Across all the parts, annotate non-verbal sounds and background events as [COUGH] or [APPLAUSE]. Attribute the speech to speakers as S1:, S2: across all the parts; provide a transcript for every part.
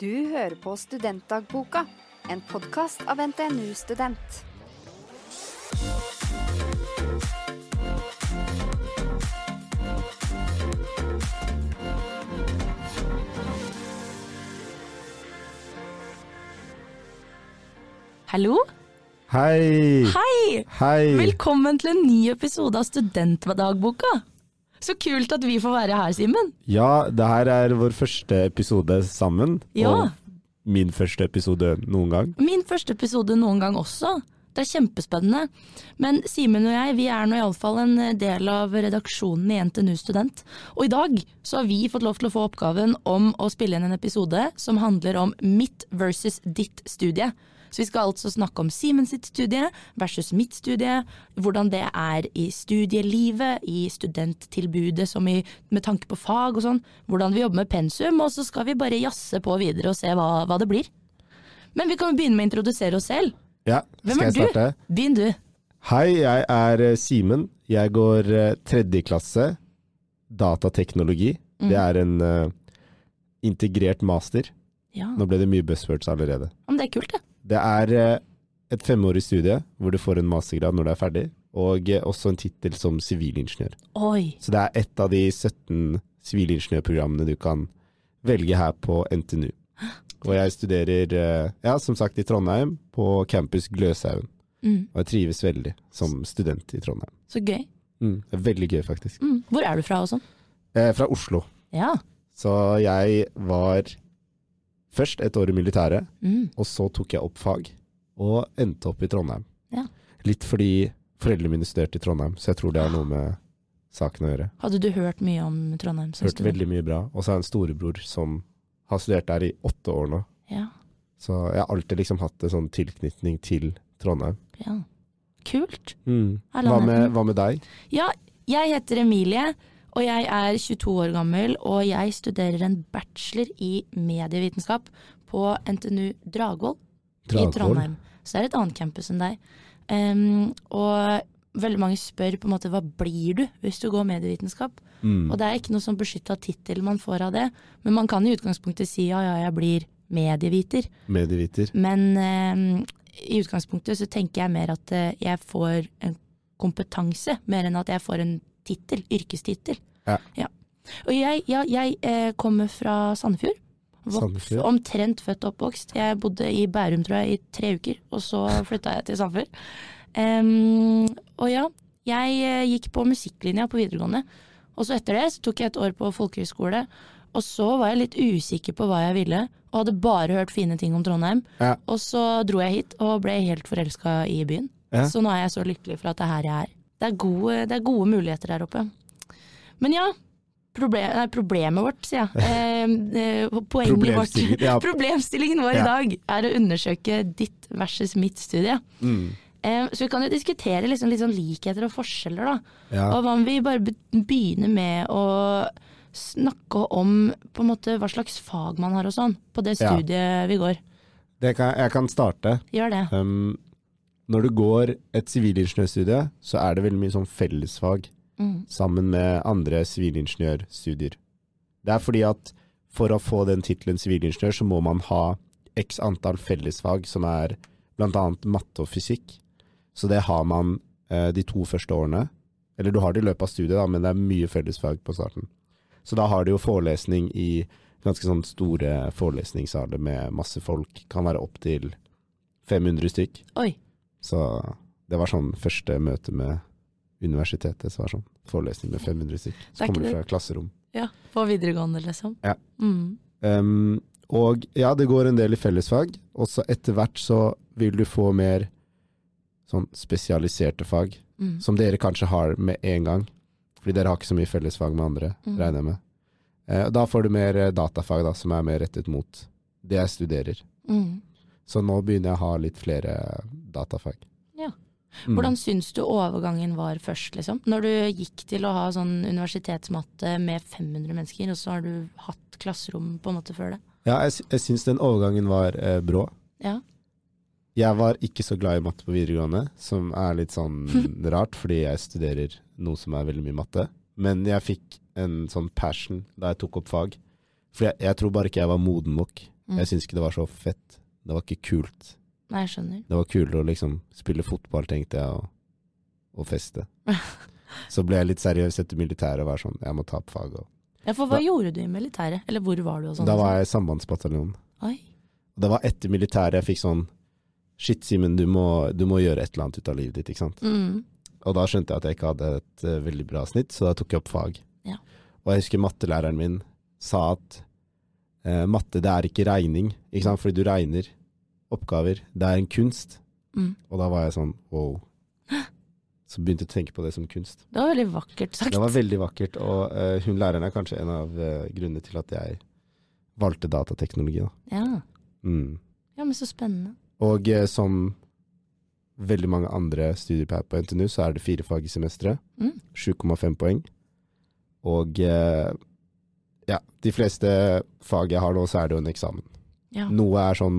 S1: Du hører på Studentdagboka, en podkast av NTNU Student.
S2: Hallo?
S3: Hei!
S2: Hei!
S3: Hei!
S2: Velkommen til en ny episode av Studentdagboka. Så kult at vi får være her, Simen.
S3: Ja, det her er vår første episode sammen.
S2: Ja.
S3: Og min første episode noen gang.
S2: Min første episode noen gang også. Det er kjempespennende. Men Simen og jeg vi er nå iallfall en del av redaksjonen i NTNU Student. Og i dag så har vi fått lov til å få oppgaven om å spille inn en episode som handler om mitt versus ditt studie. Så vi skal altså snakke om Simen sitt studie versus mitt studie. Hvordan det er i studielivet, i studenttilbudet som i, med tanke på fag og sånn. Hvordan vi jobber med pensum, og så skal vi bare jazze på videre og se hva, hva det blir. Men vi kan jo begynne med å introdusere oss selv.
S3: Ja,
S2: Hvem
S3: skal jeg starte?
S2: du? Begynn du.
S3: Hei, jeg er eh, Simen. Jeg går eh, tredje klasse datateknologi.
S2: Mm.
S3: Det er en uh, integrert master.
S2: Ja,
S3: Nå ble det mye buzzwords allerede.
S2: men det er kult, det.
S3: Det er eh, et femårig studie hvor du får en mastergrad når du er ferdig, og eh, også en tittel som sivilingeniør.
S2: Oi.
S3: Så det er et av de 17 sivilingeniørprogrammene du kan velge her på NTNU. [GASPS] Og jeg studerer, eh, ja, som sagt, i Trondheim, på campus Gløshaugen.
S2: Mm,
S3: Og jeg trives veldig som student i Trondheim.
S2: så gøy.
S3: Mm, det er veldig gøy, faktisk.
S2: Mm. Hvor er du fra og sånn?
S3: Eh, fra Oslo.
S2: Ja.
S3: Så jeg var først et år i militæret,
S2: Mm.
S3: og så tok jeg opp fag, og endte opp i Trondheim.
S2: Ja.
S3: Litt fordi foreldrene mine studerte i Trondheim, så jeg tror det har noe med saken å gjøre.
S2: Hadde du hørt mye om Trondheim?
S3: Hørt
S2: student?
S3: veldig mye bra. Og så har jeg en storebror som har studert der i åtte år nå.
S2: Ja.
S3: Så jeg har alltid liksom hatt en sånn tilknytning til Trondheim.
S2: ja. Kult.
S3: Mm. Hva, med, hva med deg?
S2: Ja, jeg heter Emilie, og jeg er 22 år gammel, og jeg studerer en bachelor i medievitenskap på NTNU Dragvoll i Trondheim. Så det er et annet campus enn deg. Um, og veldig mange spør på en måte hva blir du hvis du går medievitenskap?
S3: Mm.
S2: Og det er ikke noe sånn beskytta tittel man får av det, men man kan i utgangspunktet si ja, ja, jeg blir medieviter.
S3: Medieviter.
S2: Men um, i utgangspunktet så tenker jeg mer at eh, jeg får en kompetanse, mer enn at jeg får en tittel, yrkestittel.
S3: Ja.
S2: Og jeg, ja, jeg eh, kommer fra Sandefjord. Vok- Omtrent født og oppvokst. Jeg bodde i Bærum tror jeg i tre uker, og så [LAUGHS] flytta jeg til Sandefjord. Um, og ja, jeg eh, gikk på musikklinja på videregående. Og så etter det så tok jeg et år på folkehøyskole. Og så var jeg litt usikker på hva jeg ville, og hadde bare hørt fine ting om Trondheim.
S3: Ja.
S2: Og så dro jeg hit og ble helt forelska i byen.
S3: Ja.
S2: Så nå er jeg så lykkelig for at det er her jeg er. Det er gode, det er gode muligheter der oppe. Men ja, problem, nei, problemet vårt, sier jeg. [LAUGHS] Eh, eh, poenget vårt.
S3: Problemstillingen, ja. [LAUGHS]
S2: Problemstillingen vår
S3: Ja.
S2: i dag er å undersøke ditt versus mitt studie.
S3: Mm.
S2: Eh, så vi kan jo diskutere liksom litt sånn likheter og forskjeller, da.
S3: Ja.
S2: Og hva om vi bare begynner med å snakke om på en måte hva slags fag man har og sånn, på det studiet vi går.
S3: Det kan, jeg kan starte.
S2: Gjør det.
S3: Um, når du går et sivilingeniørstudie, så er det veldig mye sånn fellesfag
S2: Mm.
S3: sammen med andre sivilingeniørstudier. Det er fordi at for å få den tittelen sivilingeniør, så må man ha x antall fellesfag, som er bl.a. matte og fysikk. Så det har man eh, de to første årene. Eller du har det i løpet av studiet, da, men det er mye fellesfag på starten. Så da har du jo forelesning i ganske sånn store forelesningssaler med masse folk. Kan være opptil 500 stykk.
S2: Oi.
S3: Så det var sånn første møte med universitetet. Så var sånn forelesning med 500 stykk. Så
S2: er
S3: kommer du fra klasserom.
S2: Ja, på videregående, liksom.
S3: Ja.
S2: Mm.
S3: Um, og ja, det går en del i fellesfag. Og så etter hvert så vil du få mer sånn spesialiserte fag.
S2: Mm.
S3: Som dere kanskje har med en gang. Fordi dere har ikke så mye fellesfag med andre,
S2: Mm.
S3: regner jeg med. Eh, da får du mer eh, datafag, da, som er mer rettet mot det jeg studerer.
S2: Mm.
S3: Så nå begynner jeg å ha litt flere datafag.
S2: Ja.
S3: Mm.
S2: Hvordan syns du overgangen var først, liksom? Når du gikk til å ha sånn universitetsmatte med 500 mennesker, og så har du hatt klasserom på en måte før det?
S3: Ja, jeg, jeg syns den overgangen var eh, brå.
S2: Ja.
S3: Jeg var ikke så glad i matte på videregående, som er litt sånn [LAUGHS] rart, fordi jeg studerer noe som er veldig mye matte. Men jeg fikk en sånn passion da jeg tok opp fag. For jeg, jeg tror bare ikke jeg var moden nok
S2: Mm.
S3: Jeg syns ikke det var så fett. Det var ikke kult.
S2: Nei, jeg skjønner.
S3: Det var kulere å liksom spille fotball, tenkte jeg, og, og feste. [LAUGHS] Så ble jeg litt seriøs etter militæret og var sånn, jeg må ta opp fag. Og.
S2: Ja, for hva
S3: Da-
S2: gjorde du i militæret? Eller hvor var du og sånn?
S3: Da var jeg i sambandsbataljonen.
S2: Oi.
S3: Det var etter militæret jeg fikk sånn Shit, Simen, du, må- du må gjøre et eller annet ut av livet ditt, ikke sant.
S2: Mm.
S3: Og da skjønte jeg at jeg ikke hadde et uh, veldig bra snitt, så da tok jeg opp fag.
S2: Ja.
S3: Og jeg husker mattelæreren min sa at uh, matte, det er ikke regning, ikke sant, fordi du regner oppgaver. Det er en kunst.
S2: Mm.
S3: Og da var jeg sånn wow. Så begynte jeg å tenke på det som kunst.
S2: Det var veldig vakkert sagt.
S3: Det var veldig vakkert, og uh, hun læreren er kanskje en av uh, grunnene til at jeg valgte datateknologi. Da.
S2: Ja.
S3: Mm.
S2: ja, men så spennende.
S3: Og uh, som veldig mange andre studier på, NTNU, så er det fire fag i semesteret.
S2: Mm.
S3: 7,5 poeng. Og ja, de fleste fag jeg har nå, så er det jo en eksamen.
S2: Ja.
S3: Noe er sånn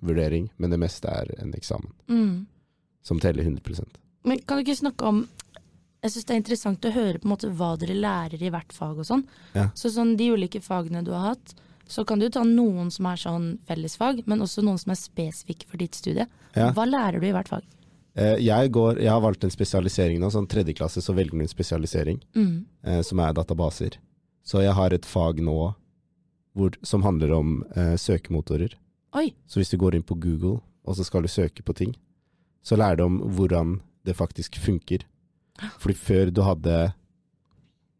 S3: mappevurdering, men det meste er en eksamen.
S2: Mm.
S3: Som teller 100
S2: Men kan du ikke snakke om Jeg syns det er interessant å høre på en måte hva dere lærer i hvert fag og sånn.
S3: Ja.
S2: Så sånn de ulike fagene du har hatt, så kan du ta noen som er sånn fellesfag, men også noen som er spesifikke for ditt studie.
S3: Ja.
S2: Hva lærer du i hvert fag?
S3: Eh, jeg, går, jeg har valgt en spesialisering nå, sånn tredje klasse så velger du en spesialisering,
S2: Mm.
S3: eh, som er databaser. Så jeg har et fag nå hvor, som handler om eh, søkemotorer.
S2: Oi.
S3: Så hvis du går inn på Google, og så skal du søke på ting, så lærer du om hvordan det faktisk funker. Fordi før du hadde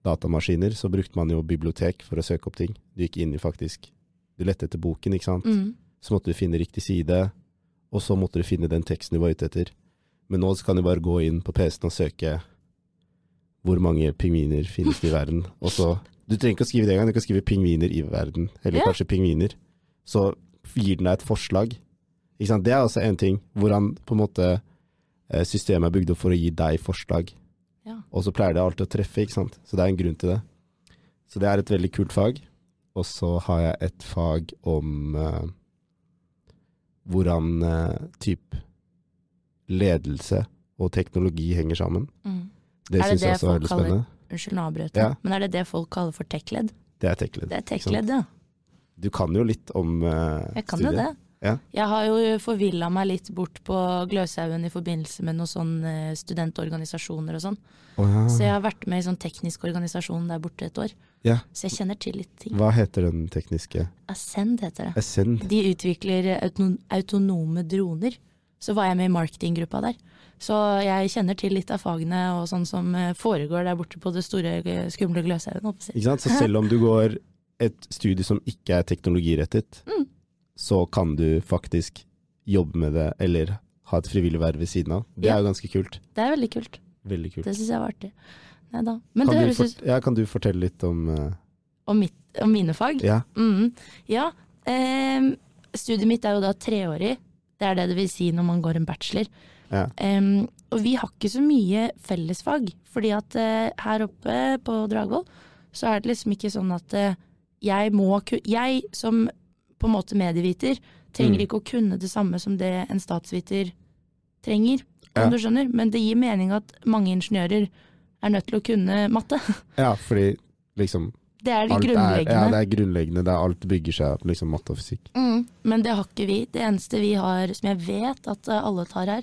S3: datamaskiner, så brukte man jo bibliotek for å søke opp ting. Du gikk inn i faktisk Du lette etter boken, ikke sant.
S2: Mm.
S3: Så måtte du finne riktig side, og så måtte du finne den teksten du var ute etter. Men nå så kan du bare gå inn på PC-en og søke hvor mange pingviner finnes det i verden, og så Du trenger ikke å skrive det engang, du kan skrive 'pingviner i verden', eller
S2: yeah.
S3: kanskje 'pingviner'. Så gir den deg et forslag. Det er også en ting, hvordan på en måte eh, systemet er bygd opp for å gi deg forslag.
S2: Ja.
S3: Og så pleier det alltid å treffe, ikke sant. Så det er en grunn til det. Så det er et veldig kult fag. Og så har jeg et fag om uh, hvordan uh, typ ledelse og teknologi henger sammen.
S2: Mm.
S3: Det
S2: det
S3: syns jeg også er veldig spennende. kaller-.
S2: Unnskyld, nå avbrøt
S3: Ja.
S2: Men er det det folk kaller for tech-led?
S3: Det er tech-led.
S2: Det er tech-led, ja.
S3: Du kan jo litt om studiet.
S2: Jeg kan jo det.
S3: Ja.
S2: Jeg har jo forvilla meg litt bort på Gløshaugen i forbindelse med noen sånne studentorganisasjoner og sånn.
S3: Oh, ja.
S2: Så jeg har vært med i sånn teknisk organisasjon der borte et år.
S3: Ja.
S2: Så jeg kjenner til litt ting.
S3: Hva heter den tekniske?
S2: Ascend heter det.
S3: Ascend?
S2: De utvikler auto autonome droner. Så var jeg med i marketinggruppa der. Så jeg kjenner til litt av fagene og sånn som eh, foregår der borte på det store, eh, skumle Gløshaugen.
S3: Ikke sant? Så [LAUGHS] selv om du går et studie som ikke er teknologirettet,
S2: Mm.
S3: så kan du faktisk jobbe med det, eller ha et frivillig verv ved siden av. Det
S2: Ja.
S3: er jo ganske kult.
S2: Det er veldig kult.
S3: Veldig kult.
S2: Det syns jeg var artig. Nei da. Men
S3: Kan
S2: det høres ut
S3: ja, kan du fortelle litt om uh...
S2: om, mitt, om mine fag.
S3: Ja.
S2: Mm. Ja. ehm, studiet mitt er jo da treårig. Det er det det vil si når man går en bachelor.
S3: Ja.
S2: Um, og vi har ikke så mye fellesfag, fordi at uh, her oppe på Dragvoll så er det liksom ikke sånn at eh, jeg må Jeg som på en måte medieviter trenger
S3: Mm.
S2: ikke å kunne det samme som det en statsviter trenger, om
S3: Ja.
S2: du skjønner. Men det gir mening at mange ingeniører er nødt til å kunne matte. [LAUGHS]
S3: ja, fordi liksom
S2: Det er det
S3: alt er,
S2: grunnleggende.
S3: ja, det er grunnleggende. Det er alt bygger seg opp, liksom matte og fysikk.
S2: Mm, men det har ikke vi. Det eneste vi har, som jeg vet at eh, alle tar her,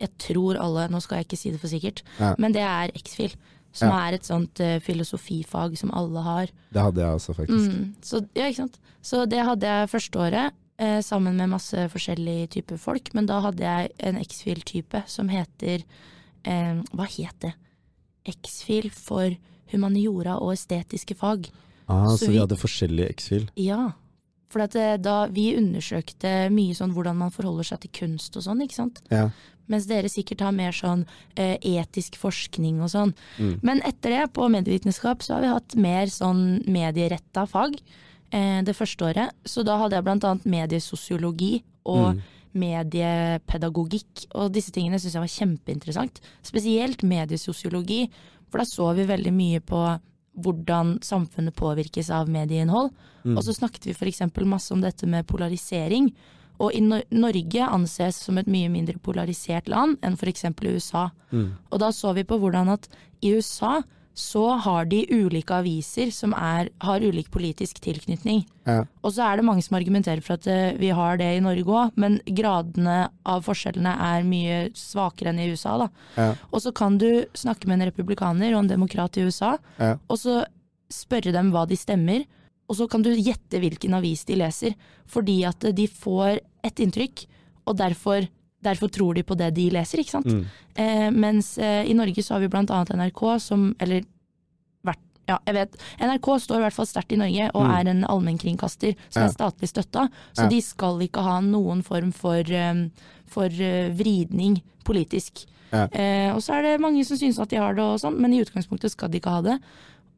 S2: jeg tror alle, nå skal jeg ikke si det for sikkert,
S3: Ja.
S2: men det er X-FIL. Som
S3: Ja.
S2: er et sånt uh, filosofifag som alle har.
S3: Det hadde jeg også, faktisk.
S2: Mm, så, ja, ikke sant? så det hadde jeg første året, eh, sammen med masse forskjellige typer folk. Men da hadde jeg en X-FIL-type som heter eh, Hva het det? X-FIL for humaniora og estetiske fag.
S3: Ah,
S2: Så
S3: så, vi
S2: vi-
S3: hadde forskjellige X-fil.
S2: Ja, for at eh, da vi undersøkte mye sånn hvordan man forholder seg til kunst og sånn, ikke sant.
S3: Ja.
S2: Mens dere sikkert har mer sånn eh, etisk forskning og sånn.
S3: Mm.
S2: Men etter det, på medievitenskap, så har vi hatt mer sånn medieretta fag eh, det første året. Så da hadde jeg blant annet mediesosiologi og
S3: Mm.
S2: mediepedagogikk, og disse tingene syns jeg var kjempeinteressant. Spesielt mediesosiologi, for da så vi veldig mye på hvordan samfunnet påvirkes av medieinnhold.
S3: Mm.
S2: Og så snakket vi f.eks. masse om dette med polarisering. Og i Nor Norge anses som et mye mindre polarisert land enn f.eks. USA.
S3: Mm.
S2: Og da så vi på hvordan at i USA så har de ulike aviser som er, har ulik politisk tilknytning.
S3: Ja.
S2: Og så er det mange som argumenterer for at eh, vi har det i Norge òg, men gradene av forskjellene er mye svakere enn i USA. Da.
S3: Ja.
S2: Og så kan du snakke med en republikaner og en demokrat i USA,
S3: Ja.
S2: og så spørre dem hva de stemmer, og så kan du gjette hvilken avis de leser. Fordi at de får et inntrykk, og derfor, derfor tror de på det de leser, ikke sant.
S3: Mm.
S2: Eh, mens eh, i Norge så har vi blant annet NRK som, eller hvert, ja, jeg vet, NRK står i hvert fall sterkt i Norge og
S3: Mm.
S2: er en allmennkringkaster som
S3: Ja.
S2: er statlig støtta, så
S3: Ja.
S2: de skal ikke ha noen form for, eh, for eh, vridning politisk. Eh, og så er det mange som synes at de har det og sånn, men i utgangspunktet skal de ikke ha det.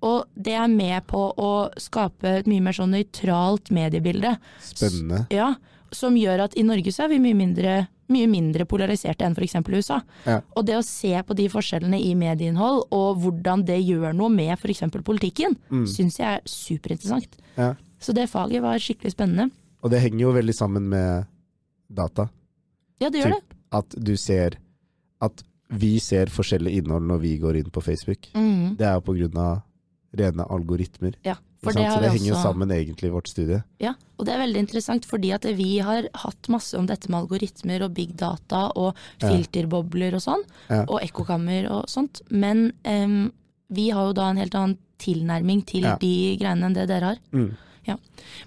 S2: Og det er med på å skape et mye mer sånn nøytralt mediebilde.
S3: Spennende.
S2: Ja, som gjør at i Norge så er vi mye mindre, mye mindre polariserte enn f.eks. USA.
S3: Ja.
S2: Og det å se på de forskjellene i medieinnhold, og hvordan det gjør noe med f.eks. politikken,
S3: Mm.
S2: syns jeg er superinteressant.
S3: Ja.
S2: Så det faget var skikkelig spennende.
S3: Og det henger jo veldig sammen med data.
S2: Ja, det gjør det.
S3: At du ser At vi ser forskjellig innhold når vi går inn på Facebook.
S2: Mm.
S3: Det er jo på grunn av rene algoritmer.
S2: Ja, for det
S3: det henger jo
S2: også.
S3: sammen egentlig i vårt studie.
S2: Ja, og det er veldig interessant fordi at vi har hatt masse om dette med algoritmer og big data og filterbobler og sånn,
S3: Ja.
S2: og ekkokammer og sånt, men um, vi har jo da en helt annen tilnærming til
S3: Ja.
S2: de greiene enn det dere har.
S3: Mm.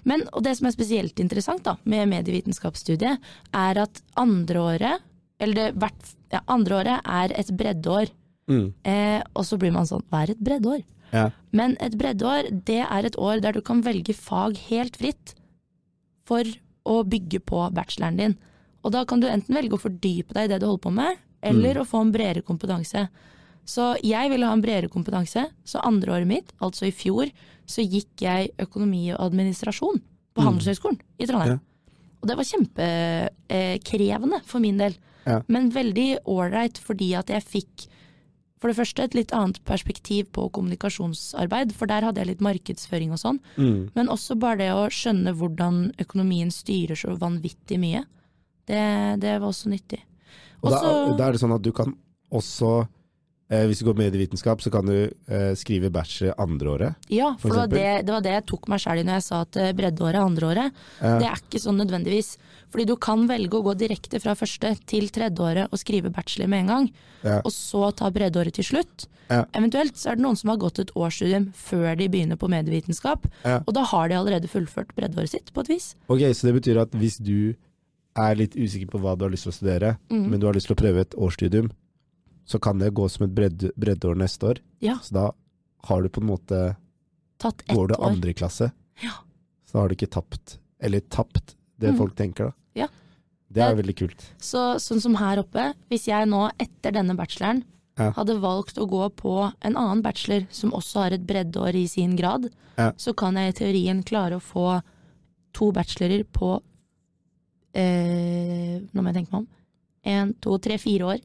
S2: Men, og det som er spesielt interessant da, med medievitenskapsstudiet, er at andreåret, eller det hvert, ja, andreåret er et breddeår,
S3: Mm.
S2: eh, og så blir man sånn, hva er et breddeår?
S3: Ja.
S2: Men et breddeår, det er et år der du kan velge fag helt fritt for å bygge på bacheloren din. Og da kan du enten velge å fordype deg i det du holder på med, eller å få en bredere kompetanse. Så jeg ville ha en bredere kompetanse, så andre året mitt, altså i fjor, så gikk jeg økonomi og administrasjon på
S3: Mm.
S2: Handelshøyskolen i Trondheim.
S3: Ja.
S2: Og det var kjempekrevende for min del,
S3: Ja.
S2: men veldig ålreit fordi at jeg fikk for det første et litt annet perspektiv på kommunikasjonsarbeid, for der hadde jeg litt markedsføring og sånn,
S3: Mm.
S2: men også bare det å skjønne hvordan økonomien styrer så vanvittig mye. Det, det var også nyttig.
S3: Og da, da er det sånn at du kan også, eh, hvis du går medievitenskap, så kan du eh, skrive bachelor andreåret.
S2: Ja, for,
S3: For
S2: det, var det, det var det jeg tok meg sjæl i når jeg sa at eh, breddeåret er andreåret.
S3: Ja.
S2: Det er ikke sånn nødvendigvis. Fordi du kan velge å gå direkte fra første til tredjeåret og skrive bachelor med en gang,
S3: Ja.
S2: og så ta breddeåret til slutt.
S3: Ja.
S2: Eventuelt så er det noen som har gått et årsstudium før de begynner på medievitenskap,
S3: Ja.
S2: og da har de allerede fullført breddeåret sitt, på et vis.
S3: Ok, så det betyr at hvis du er litt usikker på hva du har lyst til å studere,
S2: mm.
S3: men du har lyst til å prøve et årsstudium, så kan det gå som et bredde, breddeår neste år.
S2: Ja.
S3: Så da har du på en måte
S2: Tatt ett år.
S3: Går du andre klasse,
S2: Ja.
S3: så har du ikke tapt, eller tapt, det
S2: mm.
S3: folk tenker da.
S2: Ja.
S3: Det er veldig kult.
S2: Så sånn som her oppe, hvis jeg nå etter denne bacheloren
S3: Ja.
S2: hadde valgt å gå på en annen bachelor som også har et breddeår i sin grad,
S3: Ja.
S2: så kan jeg i teorien klare å få to bachelorer på eh, Nå må jeg tenke meg om. En, to, tre, fire år.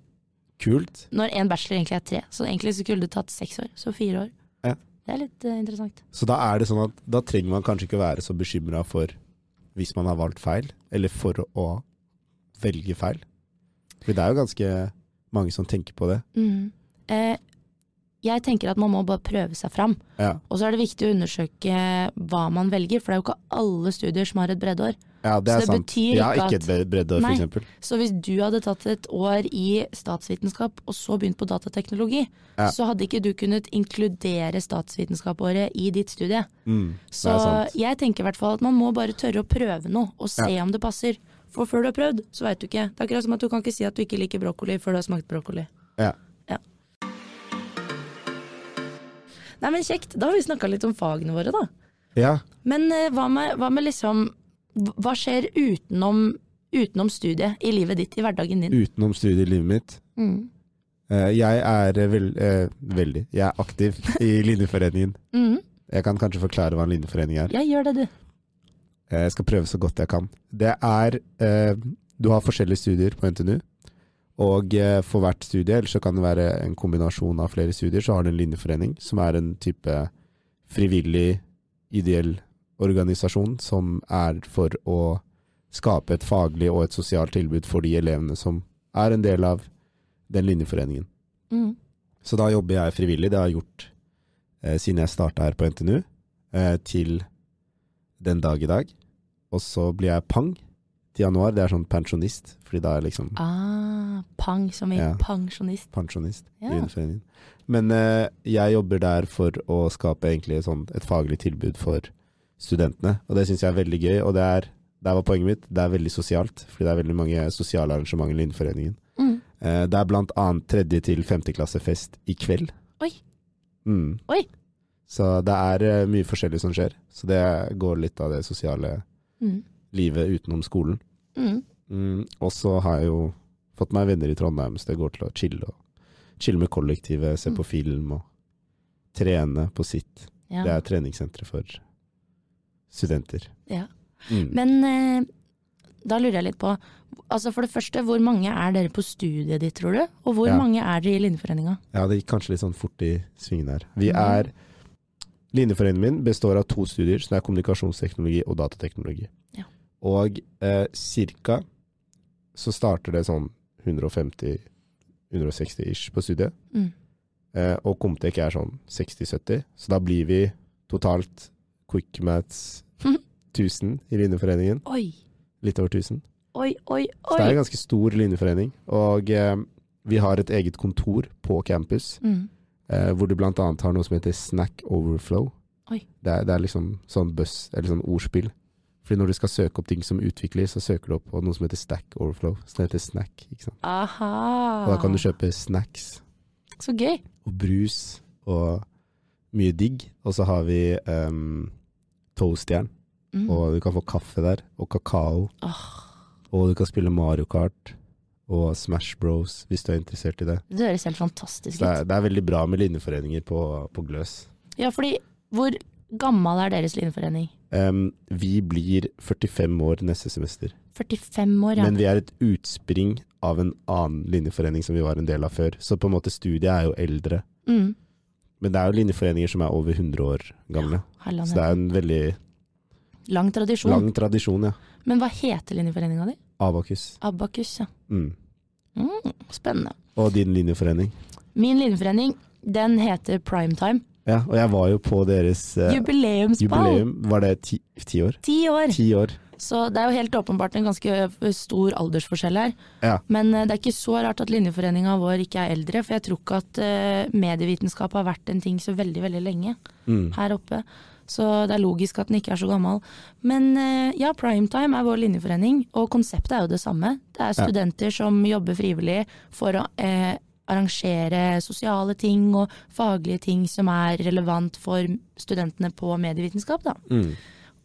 S3: Kult.
S2: Når en bachelor egentlig er tre. Så egentlig så skulle det tatt seks år. Så fire år.
S3: Ja.
S2: Det er litt eh, interessant.
S3: Så da er det sånn at da trenger man kanskje ikke være så bekymra for hvis man har valgt feil, eller for å, velge feil. For det er jo ganske mange som tenker på det.
S2: Mm. Eh, jeg tenker at man må bare prøve seg fram.
S3: Ja,
S2: Og så er det viktig å undersøke hva man velger, for det er jo ikke alle studier som har et breddeår.
S3: Ja det
S2: Så
S3: er
S2: det
S3: sant.
S2: betyr
S3: Jeg har
S2: ikke
S3: ikke
S2: at-
S3: et breddeår, for eksempel.
S2: Så hvis du hadde tatt et år i statsvitenskap og så begynt på datateknologi,
S3: Ja.
S2: så hadde ikke du kunnet inkludere statsvitenskapåret i ditt studie.
S3: Mm,
S2: Så jeg tenker i hvert fall at man må bare tørre å prøve noe, og se om det passer. For før du har prøvd, så veit du ikke. Det er akkurat som at du kan ikke si at du ikke liker brokkoli før du har smakt brokkoli.
S3: Ja.
S2: Nei, men kjekt. Da har vi snakka litt om fagene våre, da.
S3: Ja,
S2: Men eh, hva med, hva med liksom Hva skjer utenom, utenom studiet i livet ditt, i hverdagen din?
S3: utenom studielivet mitt.
S2: Mm.
S3: Eh, Jeg er veld, eh, veldig Jeg er aktiv i [LAUGHS] Linjeforeningen.
S2: Mm.
S3: Jeg kan kanskje forklare hva en linjeforening er.
S2: Ja, gjør det, du.
S3: Eh, Jeg skal prøve så godt jeg kan. Det er eh, Du har forskjellige studier på NTNU. Og eh, for hvert studie, eller så kan det være en kombinasjon av flere studier, så har du en linjeforening, som er en type frivillig, ideell organisasjon som er for å skape et faglig og et sosialt tilbud for de elevene som er en del av den linjeforeningen.
S2: Mm.
S3: Så da jobber jeg frivillig, det har jeg gjort eh, siden jeg starta her på NTNU, eh, til den dag i dag. Og så blir jeg pang til januar. Det er sånn pensjonist, fordi da er jeg liksom
S2: Ah, pang som i
S3: Ja.
S2: pensjonist.
S3: pensjonist i Linjeforeningen. Men eh, jeg jobber der for å skape egentlig sånn et faglig tilbud for studentene, og det syns jeg er veldig gøy. Og det er, der var poenget mitt, det er veldig sosialt, fordi det er veldig mange sosiale arrangementer i Lindforeningen.
S2: Mm.
S3: Eh, det er blant annet tredje til femteklassefest i kveld.
S2: Oi.
S3: Mm.
S2: Oi.
S3: Så det er eh, mye forskjellig som skjer. Så det går litt av det sosiale
S2: Mm.
S3: livet utenom skolen.
S2: Mm.
S3: Mm. Og så har jeg jo fått meg venner i Trondheim, så det går til å chille, og, chille med kollektivet, se
S2: Mm.
S3: på film og trene på sitt.
S2: Ja.
S3: Det er treningssenteret for studenter.
S2: Ja.
S3: Mm.
S2: Men eh, da lurer jeg litt på, altså for det første, hvor mange er dere på studiet ditt, tror du? Og hvor
S3: Ja.
S2: mange er dere i Linjeforeninga?
S3: Ja, det gikk kanskje litt sånn fort i svingene her. Vi
S2: Mm.
S3: er Linjeforeningen min består av to studier, som er kommunikasjonsteknologi og datateknologi.
S2: Ja.
S3: Og eh, cirka så starter det sånn 150-160 ish på studiet.
S2: Mm.
S3: Eh, og Comtec er sånn 60-70, så da blir vi totalt quick maths 1000 i Linjeforeningen.
S2: Oi,
S3: Litt over 1000.
S2: oi, oi, oi.
S3: Så det er en ganske stor linjeforening. Og eh, vi har et eget kontor på campus.
S2: Mm.
S3: Eh, hvor du annet har noe som heter Snack Overflow. Det er, det er liksom sånn buss, eller sånn ordspill. Fordi når du skal søke opp ting som utvikler, så søker du opp på noe som heter Stack Overflow. Så det heter Snack, ikke sant.
S2: Aha.
S3: Og da kan du kjøpe snacks
S2: Så gøy.
S3: og brus og mye digg. Og så har vi um, toastjern,
S2: Mm.
S3: og du kan få kaffe der, og kakao.
S2: Oh.
S3: Og du kan spille Mario Kart og Smash Bros hvis du er interessert i det.
S2: det høres helt fantastisk
S3: ut. det det er veldig bra med linjeforeninger på, på Gløs.
S2: Ja, fordi hvor gammel er deres linjeforening?
S3: Um, vi blir 45 år neste semester,
S2: 45 år, ja.
S3: men vi er et utspring av en annen linjeforening som vi var en del av før. Så på en måte studiet er jo eldre.
S2: Mm.
S3: Men det er jo linjeforeninger som er over 100 år gamle.
S2: Herland,
S3: Så det er en veldig
S2: Lang tradisjon.
S3: lang tradisjon, ja.
S2: Men hva heter linjeforeninga di?
S3: Abakus.
S2: Abakus, ja.
S3: Mm.
S2: Mm, spennende.
S3: Og din linjeforening.
S2: Min linjeforening, den heter Primetime.
S3: Ja, og jeg var jo på deres eh,
S2: Jubileumsball!
S3: jubileum. Var det ti, ti år?
S2: Ti år!
S3: Ti år.
S2: Så det er jo helt åpenbart en ganske stor aldersforskjell her.
S3: Ja.
S2: Men eh, det er ikke så rart at linjeforeninga vår ikke er eldre, for jeg tror ikke at eh, medievitenskap har vært en ting så veldig, veldig lenge
S3: Mm.
S2: her oppe. Så det er logisk at den ikke er så gammel. Men eh, ja, Primetime er vår linjeforening, og konseptet er jo det samme. Det er studenter som jobber frivillig for å eh, arrangere sosiale ting og faglige ting som er relevant for studentene på medievitenskap. Da.
S3: Mm.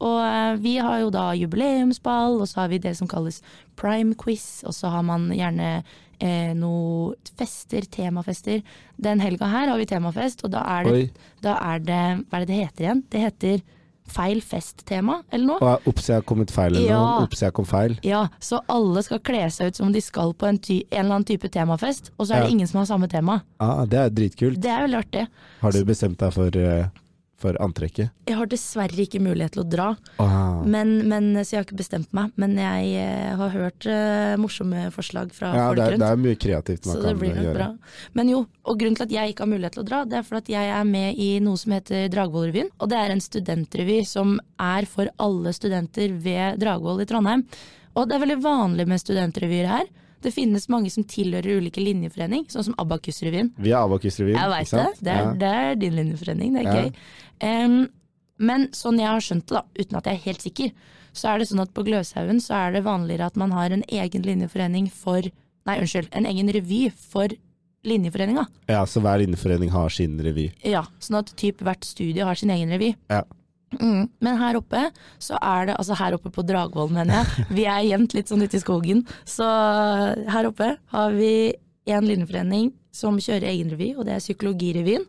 S2: Og eh, vi har jo da jubileumsball, og så har vi det som kalles prime quiz, og så har man gjerne eh, noe fester, temafester. Den helga her har vi temafest, og da er det, da er det Hva er det det heter igjen? Det heter feil festtema, eller noe?
S3: Og jeg har kommet feil eller
S2: Ja.
S3: noe. Ops, jeg kom feil.
S2: Ja, så alle skal kle seg ut som de skal på en, ty en eller annen type temafest, og så er det ingen som har samme tema.
S3: Ah, det er dritkult.
S2: Det er veldig artig.
S3: Har du bestemt deg for, eh, for antrekket?
S2: Jeg har dessverre ikke mulighet til å dra,
S3: Ah.
S2: men, men, så jeg har ikke bestemt meg. Men jeg eh, har hørt eh, morsomme forslag fra
S3: Ja,
S2: folk
S3: det
S2: rundt.
S3: det er mye kreativt man
S2: Så det
S3: kan
S2: blir nok
S3: gjøre.
S2: bra. Men jo, og grunnen til at jeg ikke har mulighet til å dra, det er for at jeg er med i noe som heter Dragvollrevyen. Og det er en studentrevy som er for alle studenter ved Dragvoll i Trondheim. Og det er veldig vanlig med studentrevyer her. Det finnes mange som tilhører ulike linjeforening, sånn som Abakus-revyen.
S3: Vi er Abakus-revyen,
S2: Jeg veit det. Det er,
S3: Ja.
S2: det er din linjeforening, det er
S3: Ja.
S2: gøy. Em, men sånn jeg har skjønt det, da, uten at jeg er helt sikker, så er det sånn at på Gløshaugen så er det vanligere at man har en egen linjeforening for Nei, unnskyld, en egen revy for linjeforeninga.
S3: ja, så hver linjeforening har sin revy.
S2: Ja, sånn at typ hvert studie har sin egen revy.
S3: Ja.
S2: Mm. Men her oppe, så er det Altså her oppe på Dragvoll, mener jeg. [LAUGHS] Vi er gjemt litt sånn ute i skogen. Så her oppe har vi en linjeforening som kjører egen revy, og det er Psykologirevyen.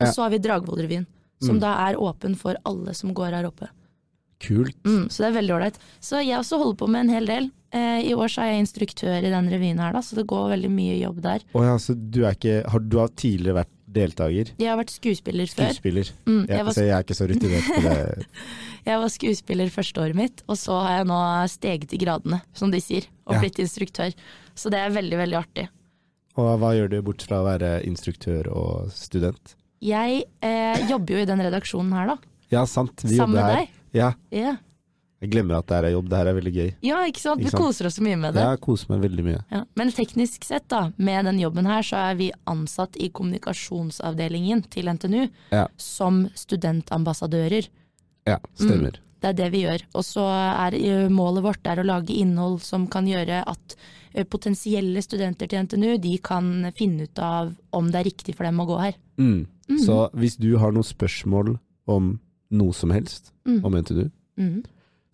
S2: Og
S3: Ja.
S2: så har vi Dragvoll-revyen, som
S3: Mm.
S2: da er åpen for alle som går her oppe.
S3: Kult.
S2: Mm, så det er veldig ålreit. Så jeg også holder på med en hel del. Eh, I år så er jeg instruktør i den revyen her, da, så det går veldig mye jobb der.
S3: Oh ja, så du er ikke har, Du har tidligere vært deltaker?
S2: Jeg har vært skuespiller før.
S3: Skuespiller?
S2: Mm,
S3: Jeg,
S2: jeg, var,
S3: jeg er ikke så rutinert på det. [LAUGHS]
S2: jeg var skuespiller første året mitt, og så har jeg nå steget i gradene, som de sier, og
S3: Ja.
S2: blitt instruktør. Så det er veldig, veldig artig.
S3: Og hva gjør du bort fra å være instruktør og student?
S2: Jeg eh, jobber jo i den redaksjonen her, da.
S3: Ja, sant. Vi
S2: Sammen med deg.
S3: Ja,
S2: Ja.
S3: Jeg glemmer at det her er jobb. Det her er veldig gøy.
S2: ja, ikke sant. Vi
S3: Ikke sant?
S2: koser oss så mye med det.
S3: Ja, Jeg koser meg veldig mye.
S2: Ja. Men teknisk sett, da, med den jobben her, så er vi ansatt i kommunikasjonsavdelingen til NTNU
S3: Ja.
S2: som studentambassadører.
S3: Ja, stemmer.
S2: Det er det vi gjør. Og så er eh, målet vårt er å lage innhold som kan gjøre at eh, potensielle studenter til NTNU de kan finne ut av om det er riktig for dem å gå her.
S3: Mm. Så hvis du har noen spørsmål om noe som helst
S2: Mm.
S3: om NTNU,
S2: Mm.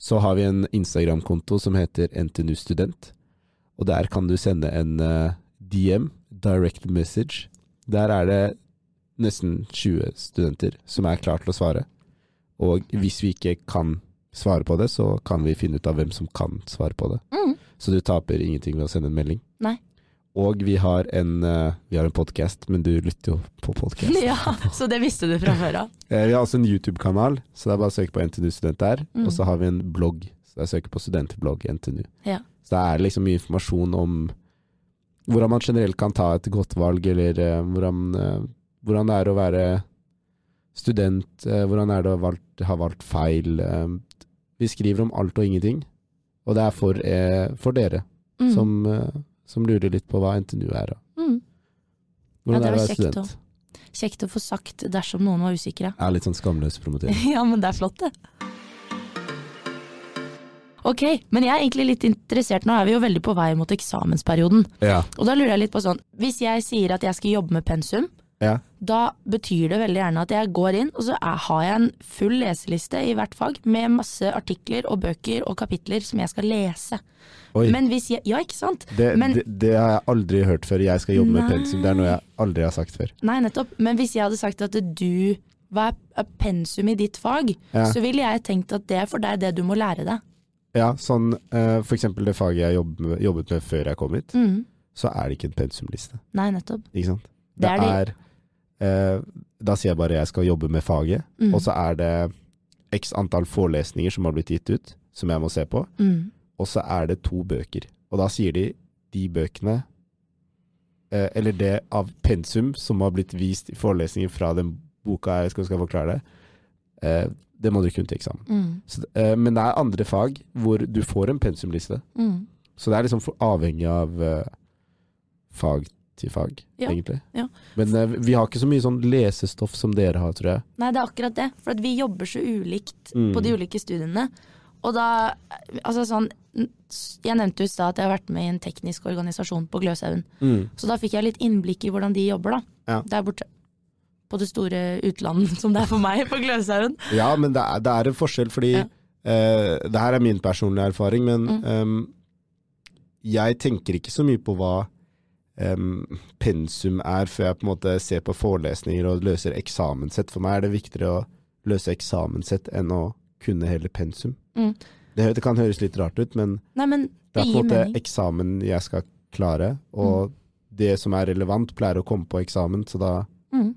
S3: Så har vi en Instagram-konto som heter NTNU Student. Og der kan du sende en eh, DM, direct message. Der er det nesten 20 studenter som er klar til å svare. Og hvis vi ikke kan svare på det, så kan vi finne ut av hvem som kan svare på det.
S2: Mm.
S3: Så du taper ingenting ved å sende en melding.
S2: Nei.
S3: Og vi har en, uh, vi har en podkast, men du lytter jo på podkast. [LAUGHS]
S2: Ja, så det visste du fra før av. [LAUGHS]
S3: Eh, Vi har også en YouTube-kanal, så det er bare å søke på NTNU Student der.
S2: Mm.
S3: Og så har vi en blogg, så det er å søke på studentblogg NTNU.
S2: Ja.
S3: Så det er liksom mye informasjon om hvordan man generelt kan ta et godt valg, eller eh, hvordan, eh, hvordan det er å være student, eh, hvordan er det å ha valgt feil. eh. vi skriver om alt og ingenting, og det er for, eh, for dere
S2: Mm.
S3: som, eh, som lurer litt på hva NTNU er.
S2: Mm.
S3: Hvordan
S2: det
S3: er det å være student?
S2: Kjekt å få sagt dersom noen var usikre.
S3: Er litt sånn skamløs promotering. [LAUGHS]
S2: Ja, men det er flott, det. Ok, men jeg er egentlig litt interessert, nå er vi jo veldig på vei mot eksamensperioden.
S3: Ja.
S2: Og da lurer jeg litt på sånn, hvis jeg sier at jeg skal jobbe med pensum,
S3: ja.
S2: Da betyr det veldig gjerne at jeg går inn, og så er, har jeg en full leseliste i hvert fag, med masse artikler og bøker og kapitler som jeg skal lese.
S3: Oi.
S2: Men hvis jeg, ja ikke sant?
S3: Det,
S2: Men-
S3: det, det har jeg aldri hørt før. Jeg skal jobbe med pensum. Det er noe jeg aldri har sagt før.
S2: Nei, nettopp. Men hvis jeg hadde sagt at du, hva er- pensum i ditt fag,
S3: Ja.
S2: så ville jeg tenkt at det er for deg det du må lære deg.
S3: Ja, sånn uh, For eksempel det faget jeg jobbet med før jeg kom hit,
S2: Mm.
S3: så er det ikke en pensumliste.
S2: Nei, nettopp.
S3: Ikke sant?
S2: Det er
S3: er eh, Da sier jeg bare jeg skal jobbe med faget,
S2: Mm.
S3: og så er det x antall forelesninger som har blitt gitt ut, som jeg må se på,
S2: Mm.
S3: og så er det to bøker. Og da sier de de bøkene eh, Eller det av pensum som har blitt vist i forelesninger fra den boka jeg skal, skal forklare det, eh, det må dere kunne til eksamen.
S2: Mm.
S3: Så, eh, men det er andre fag hvor du får en pensumliste.
S2: Mm.
S3: Så det er liksom for, avhengig av eh, fag til fag,
S2: Ja,
S3: egentlig.
S2: ja.
S3: Men uh, vi har ikke så mye sånn lesestoff som dere har, tror jeg.
S2: Nei, det er akkurat det. For at vi jobber så ulikt
S3: Mm.
S2: på de ulike studiene. Og da Altså sånn Jeg nevnte jo i stad at jeg har vært med i en teknisk organisasjon på Gløshaugen. Så da fikk jeg litt innblikk i hvordan de jobber, da.
S3: Ja.
S2: Der borte. På det store utlandet som det er for meg på Gløshaugen.
S3: Ja, men det er, det er en forskjell, fordi
S2: Ja.
S3: Uh, Det her er min personlige erfaring, men
S2: Mm.
S3: um, jeg tenker ikke så mye på hva ehm, pensum er, før jeg på en måte ser på forelesninger og løser eksamenssett. For meg er det viktigere å løse eksamenssett enn å kunne hele pensum.
S2: Mm.
S3: Det, det kan høres litt rart ut, men
S2: Nei, men
S3: det
S2: det
S3: er på en måte
S2: mening.
S3: eksamen jeg skal klare, og det som er relevant, pleier å komme på eksamen, så da
S2: Mm.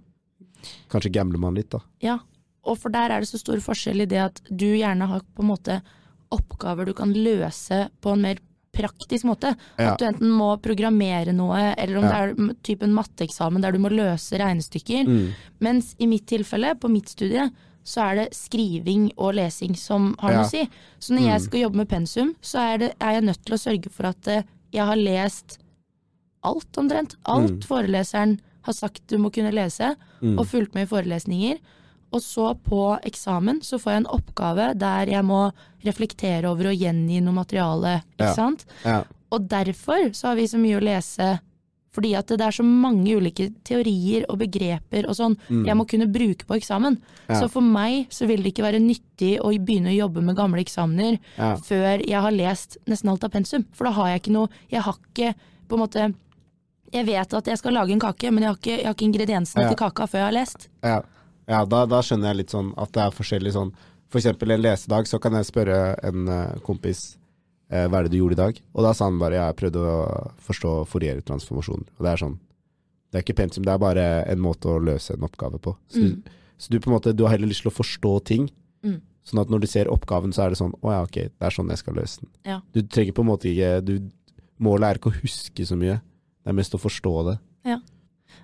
S3: kanskje gambler man litt, da.
S2: Ja, og for der er det så stor forskjell i det at du gjerne har på en måte oppgaver du kan løse på en mer praktisk måte.
S3: Ja.
S2: At du enten må programmere noe, eller om
S3: Ja.
S2: det er typen matteeksamen der du må løse regnestykker.
S3: Mm.
S2: Mens i mitt tilfelle, på mitt studie, så er det skriving og lesing som har
S3: Ja.
S2: noe å si. Så når jeg
S3: Mm.
S2: skal jobbe med pensum, så er, det, er jeg nødt til å sørge for at eh, jeg har lest alt omtrent. Alt
S3: Mm.
S2: foreleseren har sagt du må kunne lese,
S3: Mm.
S2: og fulgt med i forelesninger. Og så på eksamen så får jeg en oppgave der jeg må reflektere over og gjengi noe materiale, ikke
S3: Ja.
S2: sant.
S3: Ja.
S2: Og derfor så har vi så mye å lese, fordi at det er så mange ulike teorier og begreper og sånn
S3: Mm.
S2: jeg må kunne bruke på eksamen.
S3: Ja.
S2: Så for meg så vil det ikke være nyttig å begynne å jobbe med gamle eksamener før jeg har lest nesten alt av pensum. For da har jeg ikke noe Jeg har ikke på en måte Jeg vet at jeg skal lage en kake, men jeg har ikke, jeg har ikke ingrediensene til kaka før jeg har lest.
S3: Ja, ja da, da skjønner jeg litt sånn at det er forskjellig sånn For eksempel en lesedag, så kan jeg spørre en eh, kompis eh, hva er det du gjorde i dag? Og da sa han bare jeg prøvde å forstå Fourier-transformasjonen. Og det er sånn Det er ikke pensum, det er bare en måte å løse en oppgave på. Så,
S2: Mm.
S3: du, så du på en måte Du har heller lyst til å forstå ting.
S2: Mm.
S3: Sånn at når du ser oppgaven, så er det sånn Å ja, ok, det er sånn jeg skal løse den.
S2: Ja.
S3: Du trenger på en måte ikke du, Målet er ikke å huske så mye. Det er mest å forstå det.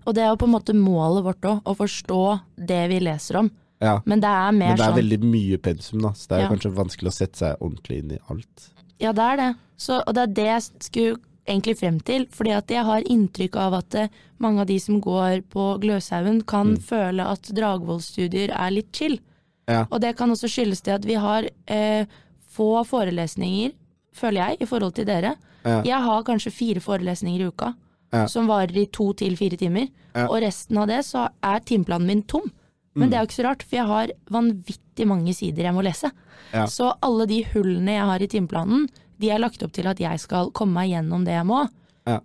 S2: Og det er jo på en måte målet vårt òg, å forstå det vi leser om.
S3: Ja.
S2: Men det er mer
S3: Men det er
S2: sånn
S3: veldig mye pensum, da, så det er
S2: Ja.
S3: kanskje vanskelig å sette seg ordentlig inn i alt.
S2: Ja, det er det. Så, og det er det jeg skulle egentlig frem til. Fordi at jeg har inntrykk av at eh, mange av de som går på Gløshaugen kan føle at Dragvoll-studier er litt chill.
S3: Ja.
S2: Og det kan også skyldes det at vi har eh, få forelesninger, føler jeg, i forhold til dere.
S3: Ja.
S2: Jeg har kanskje fire forelesninger i uka,
S3: Ja.
S2: som varer i to til fire timer.
S3: Ja.
S2: Og resten av det så er timeplanen min tom. Men det er jo ikke så rart, for jeg har vanvittig mange sider jeg må lese.
S3: Ja.
S2: Så alle de hullene jeg har i timeplanen, de er lagt opp til at jeg skal komme meg gjennom det jeg må.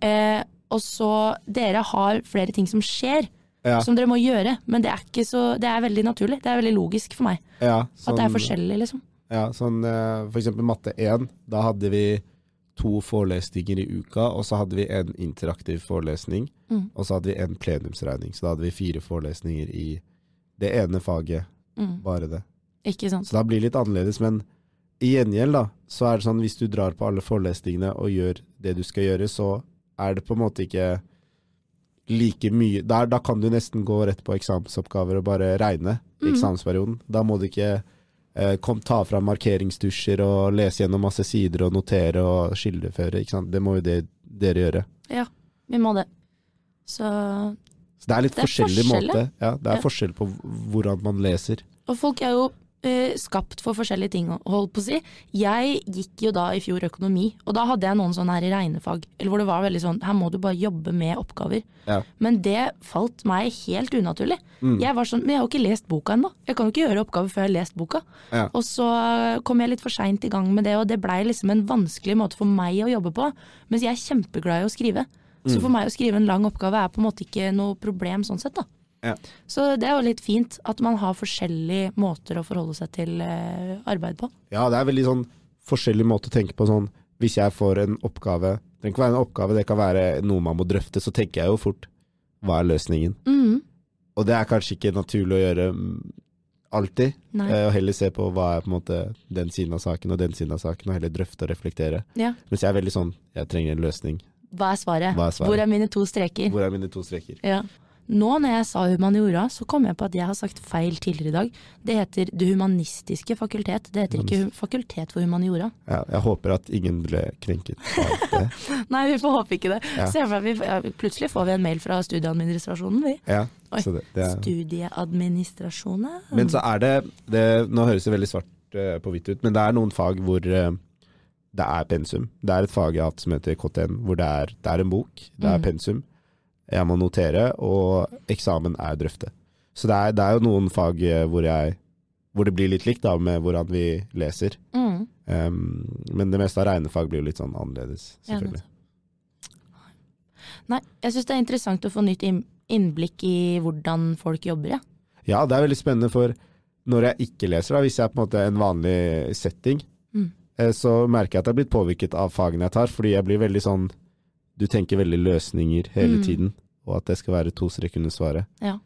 S2: Eh, og så dere har flere ting som skjer,
S3: Ja.
S2: som dere må gjøre. Men det er, så, det er veldig naturlig. Det er veldig logisk for meg.
S3: Ja,
S2: At det er
S3: sånn-
S2: forskjellig, liksom.
S3: Ja, sånn eh, for eksempel matte 1, da hadde vi to forelesninger i uka, og så hadde vi en interaktiv forelesning,
S2: Mm.
S3: og så hadde vi en plenumsregning. Så da hadde vi fire forelesninger i det ene faget,
S2: Mm.
S3: bare det.
S2: Ikke sant.
S3: Så da blir det litt annerledes, men i gjengjeld da, så er det sånn hvis du drar på alle forelesningene og gjør det du skal gjøre, så er det på en måte ikke like mye Der, Da kan du nesten gå rett på eksamensoppgaver og bare regne i
S2: Mhm.
S3: eksamensperioden. Da må du ikke kom, ta fram markeringsdusjer og lese gjennom masse sider og notere og skildreføre. Det må jo det, dere gjøre.
S2: Ja, vi må det. Så
S3: Så det er litt
S2: Det er
S3: forskjellig
S2: forskjell,
S3: måte. Ja, det er
S2: Ja.
S3: forskjell på hvordan man leser.
S2: Og folk er jo eh, skapt for forskjellige ting, holdt på å si. Jeg gikk jo da i fjor økonomi, og da hadde jeg noen sånne her i regnefag, eller hvor det var veldig sånn, her må du bare jobbe med oppgaver.
S3: Ja.
S2: Men det falt meg helt unaturlig.
S3: Mm.
S2: Jeg var sånn, men jeg har jo ikke lest boka ennå. Jeg kan jo ikke gjøre oppgaver før jeg har lest boka.
S3: Ja.
S2: Og så kom jeg litt for seint i gang med det, og det blei liksom en vanskelig måte for meg å jobbe på. Mens jeg er kjempeglad i å skrive.
S3: Mm.
S2: Så for meg å skrive en lang oppgave er på en måte ikke noe problem sånn sett, da.
S3: Ja.
S2: Så det er jo litt fint at man har forskjellige måter å forholde seg til eh, arbeid på.
S3: Ja, det er veldig sånn forskjellig måte å tenke på sånn Hvis jeg får en oppgave Det trenger ikke være en oppgave, det kan være noe man må drøfte, så tenker jeg jo fort Hva er løsningen?
S2: Mm.
S3: Og det er kanskje ikke naturlig å gjøre mm, alltid.
S2: Nei.
S3: eh, Og heller se på hva er på en måte den siden av saken og den siden av saken, og heller drøfte og reflektere.
S2: Ja.
S3: Mens jeg er veldig sånn Jeg trenger en løsning.
S2: Hva er svaret?
S3: Hva er svaret?
S2: Hvor er mine to streker?
S3: Hvor er mine to streker?
S2: Ja. Nå når jeg sa humaniora, så kom jeg på at jeg har sagt feil tidligere i dag. Det heter Det humanistiske fakultet. Det heter ikke fakultet for humaniora.
S3: Ja, jeg håper at ingen ble krenket av det. [LAUGHS]
S2: Nei, vi får håpe ikke det.
S3: Ja.
S2: Se for deg, vi, plutselig får vi en mail fra studieadministrasjonen, vi.
S3: Ja,
S2: Oi.
S3: så det, det er
S2: Studieadministrasjonen?
S3: Men så er det, det Nå høres det veldig svart eh, på hvitt ut, men det er noen fag hvor eh, det er pensum. Det er et fag jeg har hatt som heter KTN, hvor det er, det er en bok, det er
S2: Mm.
S3: pensum. Jeg må notere, og eksamen er drøfte. Så det er, det er jo noen fag eh, hvor, jeg, hvor det blir litt likt da, med hvordan vi leser.
S2: Mm.
S3: Um, men det meste av regnefag blir jo litt sånn annerledes,
S2: Ja,
S3: selvfølgelig.
S2: Nei, jeg syns det er interessant å få nytt innblikk i hvordan folk jobber, ja.
S3: Ja, det er veldig spennende, for når jeg ikke leser, da, hvis jeg er på en måte en vanlig setting,
S2: Mm.
S3: eh, så merker jeg at jeg er blitt påvirket av fagene jeg tar, fordi jeg blir veldig sånn Du tenker veldig løsninger hele
S2: Mm.
S3: tiden, og at det skal være to streker under svaret.
S2: Ja.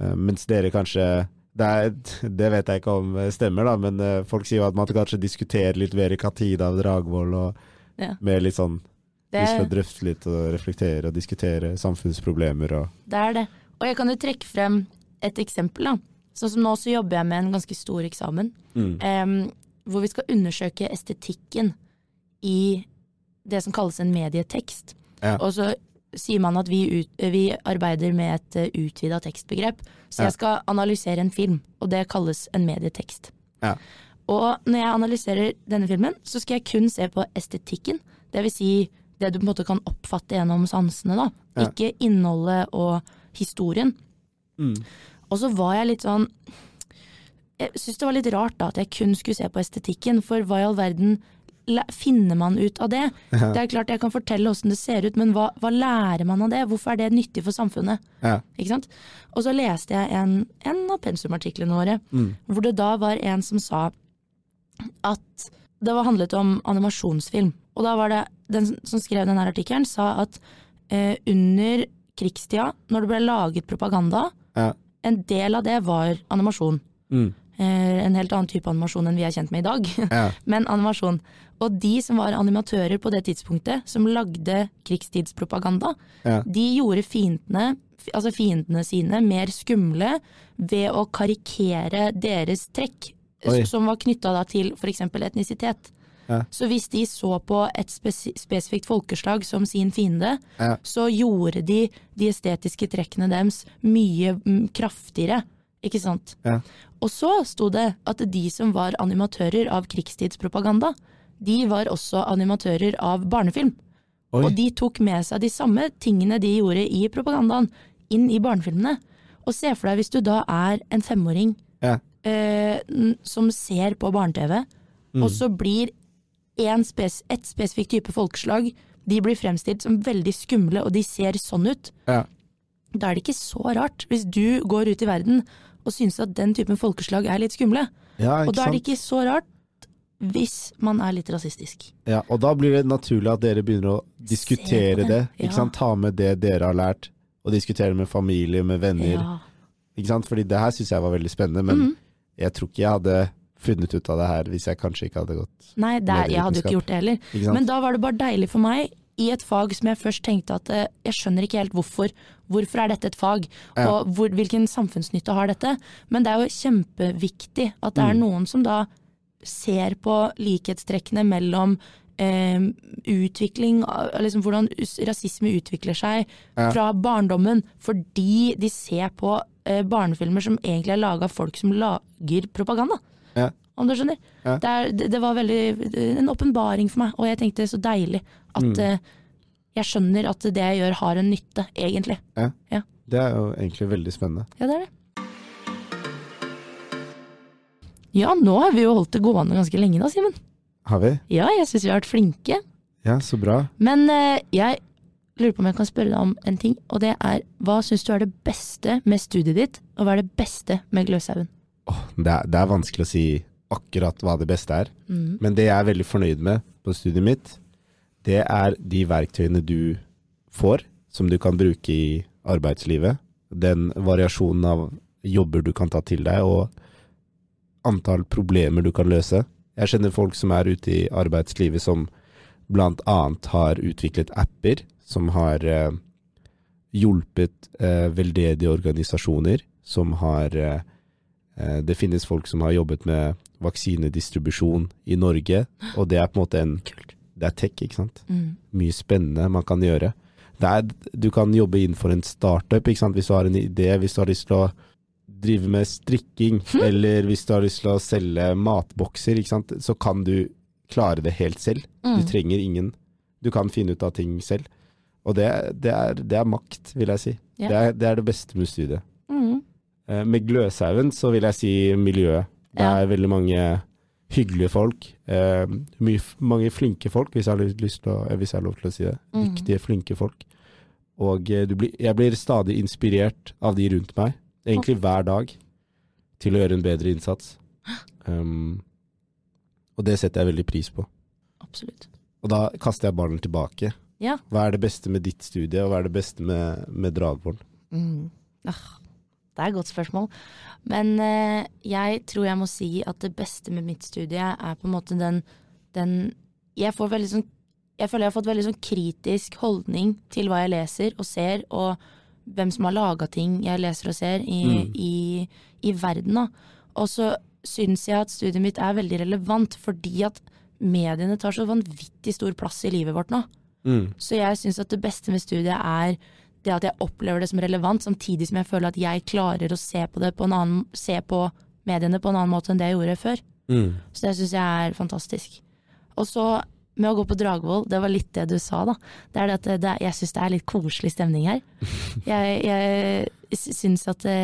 S3: Uh, mens dere kanskje det, er, [LAUGHS] det vet jeg ikke om eh, stemmer, da, men uh, folk sier jo at man kanskje diskuterer litt mer Katina og Dragvoll, og
S2: Ja.
S3: mer litt sånn
S2: Det,
S3: Vi skal drøfte litt og reflektere og diskutere samfunnsproblemer og
S2: det er det. Og jeg kan jo trekke frem et eksempel, da. Sånn som nå så jobber jeg med en ganske stor eksamen.
S3: mm.
S2: Um, hvor vi skal undersøke estetikken i det som kalles en medietekst.
S3: Ja.
S2: Og så sier man at vi, ut, vi arbeider med et uh, utvida tekstbegrep. Så
S3: Ja.
S2: jeg skal analysere en film, og det kalles en medietekst.
S3: Ja.
S2: Og når jeg analyserer denne filmen, så skal jeg kun se på estetikken. Det vil si det du på en måte kan oppfatte gjennom sansene, da.
S3: Ja.
S2: Ikke innholdet og historien.
S3: Mm.
S2: Og så var jeg litt sånn Jeg syns det var litt rart da at jeg kun skulle se på estetikken, for hva i all verden finner man ut av det? Det er klart jeg kan fortelle åssen det ser ut, men hva, hva lærer man av det? Hvorfor er det nyttig for samfunnet?
S3: Ja.
S2: Ikke sant? Og så leste jeg en, en av pensumartiklene våre,
S3: Mm.
S2: hvor det da var en som sa at det var handlet om animasjonsfilm. Og da var det den som skrev denne artikkelen, sa at eh, under krigstida, når det ble laget propaganda,
S3: Ja.
S2: en del av det var animasjon.
S3: Mm.
S2: Eh, en helt annen type animasjon enn vi er kjent med i dag, [LAUGHS]
S3: Ja.
S2: men animasjon. Og de som var animatører på det tidspunktet, som lagde krigstidspropaganda,
S3: Ja.
S2: de gjorde fiendene altså fiendene sine mer skumle ved å karikere deres trekk,
S3: Oi.
S2: som var knytta til f.eks. etnisitet.
S3: Ja.
S2: Så hvis de så på et spesi spesifikt folkeslag som sin fiende,
S3: Ja.
S2: så gjorde de de estetiske trekkene deres mye kraftigere, ikke sant?
S3: Ja.
S2: Og så sto det at de som var animatører av krigstidspropaganda, de var også animatører av barnefilm.
S3: Oi.
S2: Og de tok med seg de samme tingene de gjorde i propagandaen, inn i barnefilmene. Og se for deg hvis du da er en femåring
S3: Ja.
S2: eh, som ser på barne-TV,
S3: Mm.
S2: og så blir en spes et spesifikk type folkeslag de blir fremstilt som veldig skumle, og de ser sånn ut.
S3: Ja.
S2: Da er det ikke så rart hvis du går ut i verden og synes at den typen folkeslag er litt skumle.
S3: Ja,
S2: Og da er det ikke så rart hvis man er litt rasistisk.
S3: Ja, og da blir det naturlig at dere begynner å diskutere
S2: det, ja.
S3: Ikke sant? Ta med det dere har lært, og diskutere det med familie, med venner.
S2: Ja.
S3: Ikke sant? Fordi det her syns jeg var veldig spennende, men
S2: Mhm.
S3: jeg tror ikke jeg hadde funnet ut av det her hvis jeg kanskje ikke hadde gått.
S2: Nei, det er, jeg hadde jo ikke gjort det heller. Men da var det bare deilig for meg, i et fag som jeg først tenkte at eh, jeg skjønner ikke helt hvorfor. Hvorfor er dette et fag,
S3: Ja.
S2: og hvor, hvilken samfunnsnytte har dette? Men det er jo kjempeviktig at det er
S3: Mm.
S2: noen som da ser på likhetstrekkene mellom eh, utvikling, liksom hvordan rasisme utvikler seg
S3: Ja.
S2: fra barndommen, fordi de ser på eh, barnefilmer som egentlig er laga av folk som lager propaganda
S3: Ja.
S2: om du skjønner.
S3: Ja.
S2: Det, er, det, det var veldig en åpenbaring for meg, og jeg tenkte så deilig at
S3: Mm.
S2: eh, jeg skjønner at det jeg gjør har en nytte, egentlig.
S3: Ja, Det er jo egentlig veldig spennende.
S2: Ja, det er det. Ja, nå har vi jo holdt det gående ganske lenge da, Simen.
S3: Har vi?
S2: Ja, jeg syns vi har vært flinke.
S3: Ja, så bra.
S2: Men eh, jeg lurer på om jeg kan spørre deg om en ting, og det er hva syns du er det beste med studiet ditt, og hva er det beste med Gløshaugen?
S3: Oh, det, er, det er vanskelig å si akkurat hva det beste er.
S2: Mm.
S3: Men det jeg er veldig fornøyd med på studiet mitt, det er de verktøyene du får, som du kan bruke i arbeidslivet. Den variasjonen av jobber du kan ta til deg, og antall problemer du kan løse. Jeg kjenner folk som er ute i arbeidslivet som blant annet har utviklet apper som har eh, hjulpet eh, veldedige organisasjoner, som har eh, Det finnes folk som har jobbet med vaksinedistribusjon i Norge, og det er på en måte en
S2: Kult.
S3: Det er tech, ikke sant.
S2: Mm.
S3: Mye spennende man kan gjøre. Det er, du kan jobbe innenfor en startup, ikke sant. Hvis du har en idé, hvis du har lyst til å drive med strikking, eller hvis du har lyst til å selge matbokser, ikke sant. Så kan du klare det helt selv. Du
S2: Mm.
S3: trenger ingen. Du kan finne ut av ting selv. Og det, det, er, det er makt, vil jeg si.
S2: Yeah.
S3: Det, er, det er det beste med studiet.
S2: Mm.
S3: Eh, Med Gløshaugen så vil jeg si miljøet. Det
S2: Ja.
S3: er veldig mange hyggelige folk. Eh, mye, mange flinke folk, hvis jeg å, eh, hvis jeg har lov til å si det.
S2: Viktige,
S3: Dyktige, flinke folk. Og eh, du blir, jeg blir stadig inspirert av de rundt meg, egentlig hver dag, til å gjøre en bedre innsats. [GASPS] Um, og det setter jeg veldig pris på.
S2: Absolutt.
S3: Og da kaster jeg ballen tilbake.
S2: Ja.
S3: Hva er det beste med ditt studie, og hva er det beste med, med Dragvoll?
S2: Mm. Ah, det er et godt spørsmål. Men eh, jeg tror jeg må si at det beste med mitt studie er på en måte den, den jeg, får veldig sånn, jeg føler jeg har fått veldig sånn kritisk holdning til hva jeg leser og ser, og hvem som har laga ting jeg leser og ser i,
S3: Mm.
S2: i, i verden. Da. Og så syns jeg at studiet mitt er veldig relevant fordi at mediene tar så vanvittig stor plass i livet vårt nå.
S3: Mm.
S2: Så jeg syns at det beste med studiet er det at jeg opplever det som relevant, samtidig som jeg føler at jeg klarer å se på det på en annen, se på mediene på en annen måte enn det jeg gjorde før.
S3: Mm. Så
S2: det syns jeg er fantastisk. Og så med å gå på Dragvoll, det var litt det du sa, da. Det er det at det, det, jeg syns det er litt koselig stemning her. [LAUGHS] Jeg, jeg syns at det,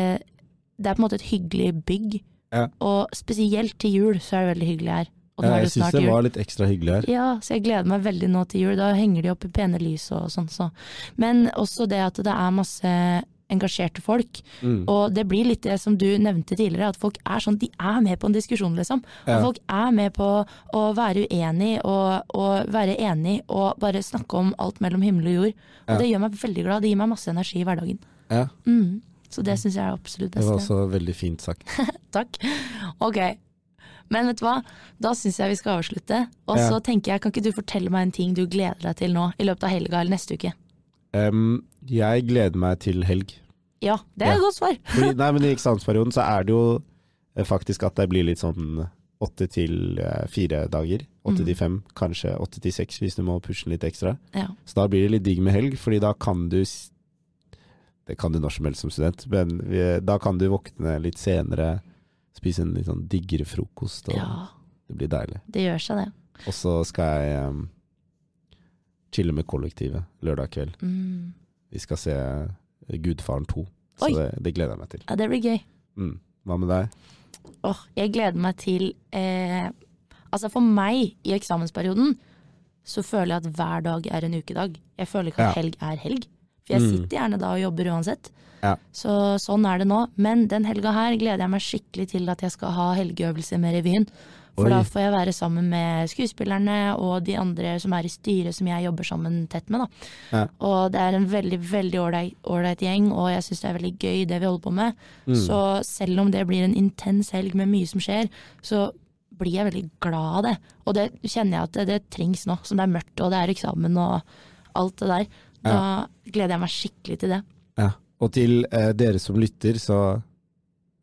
S2: det er på en måte et hyggelig bygg.
S3: Ja.
S2: Og spesielt til jul så er det veldig hyggelig her. Er
S3: jeg
S2: det
S3: syns det var litt ekstra hyggelig her.
S2: Ja, så jeg gleder meg veldig nå til jul. Da henger de opp i pene lys og sånn. Så. Men også det at det er masse engasjerte folk.
S3: Mm.
S2: Og det blir litt det som du nevnte tidligere, at folk er sånn, de er med på en diskusjon, liksom.
S3: Ja.
S2: Folk er med på å være uenig og, og være enig og bare snakke om alt mellom himmel og jord. Og
S3: Ja.
S2: det gjør meg veldig glad. Det gir meg masse energi i hverdagen.
S3: Ja,
S2: Mm. Så det syns jeg er absolutt best.
S3: det var også veldig fint sagt. [LAUGHS]
S2: Takk. Ok. Men vet du hva, da syns jeg vi skal avslutte. Og
S3: Ja.
S2: så tenker jeg, kan ikke du fortelle meg en ting du gleder deg til nå i løpet av helga eller neste uke?
S3: Um, jeg gleder meg til helg.
S2: Ja, det er
S3: Ja.
S2: et godt svar.
S3: Fordi, [LAUGHS] nei, men I eksamensperioden så er det jo eh, faktisk at det blir litt sånn åtte til eh, fire dager. Åtte
S2: Mm.
S3: til fem, kanskje åtte til seks hvis du må pushe den litt ekstra.
S2: Ja.
S3: Så da blir det litt digg med helg, fordi da kan du Det kan du når som helst som student, men vi, da kan du våkne litt senere, spise en litt sånn diggere frokost, og
S2: ja,
S3: det blir deilig.
S2: det gjør seg det.
S3: Og så skal jeg um, chille med kollektivet lørdag kveld.
S2: Mm.
S3: Vi skal se Gudfaren 2, så det, det gleder jeg meg til.
S2: Ja, det blir gøy.
S3: Mm. Hva med deg?
S2: Åh, jeg gleder meg til eh, Altså for meg, i eksamensperioden, så føler jeg at hver dag er en ukedag. Jeg føler ikke at
S3: Ja.
S2: helg er helg. For jeg
S3: Mm.
S2: sitter gjerne da og jobber uansett.
S3: Ja.
S2: Så sånn er det nå. Men den helga her gleder jeg meg skikkelig til at jeg skal ha helgeøvelse med revyen. For
S3: Oi.
S2: da får jeg være sammen med skuespillerne og de andre som er i styret som jeg jobber sammen tett med. Da.
S3: Ja.
S2: Og det er en veldig veldig ålreit ålreit gjeng, og jeg syns det er veldig gøy det vi holder på med.
S3: Mm.
S2: Så selv om det blir en intens helg med mye som skjer, så blir jeg veldig glad av det. Og det kjenner jeg at det, det trengs nå, som det er mørkt og det er eksamen og alt det der. Da gleder jeg meg skikkelig til det.
S3: Ja. Og til eh, dere som lytter, så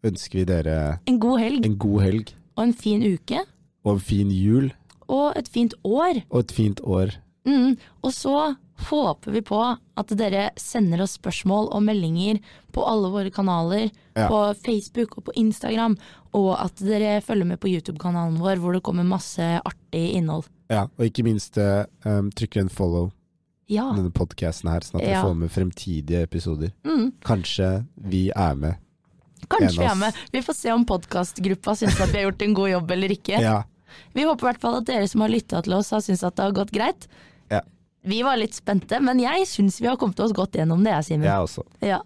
S3: ønsker vi dere
S2: En god helg
S3: en god helg
S2: og en fin uke.
S3: og en fin jul
S2: Og et fint år.
S3: og et fint år.
S2: Mm. Og så håper vi på at dere sender oss spørsmål og meldinger på alle våre kanaler.
S3: Ja.
S2: På Facebook og på Instagram. Og at dere følger med på YouTube-kanalen vår hvor det kommer masse artig innhold.
S3: Ja, og ikke minst um, trykker en follow
S2: Ja.
S3: denne podcasten her, sånn at vi
S2: Ja.
S3: får med fremtidige episoder.
S2: Mm.
S3: Kanskje vi er med.
S2: Kanskje vi er med. Vi får se om podkastgruppa syns at vi har gjort en god jobb eller ikke.
S3: Ja.
S2: Vi håper i hvert fall at dere som har lytta til oss har syntes at det har gått greit.
S3: Ja.
S2: Vi var litt spente, men jeg syns vi har kommet oss godt gjennom det, jeg, Simen.
S3: Jeg også.
S2: Ja.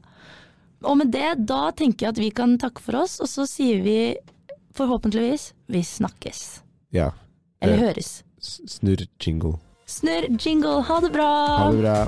S2: Og med det, da tenker jeg at vi kan takke for oss, og så sier vi forhåpentligvis vi snakkes.
S3: Ja.
S2: Eller
S3: Eh,
S2: høres.
S3: Snurr jingle.
S2: Snurr jingle. Ha det bra.
S3: Ha det bra.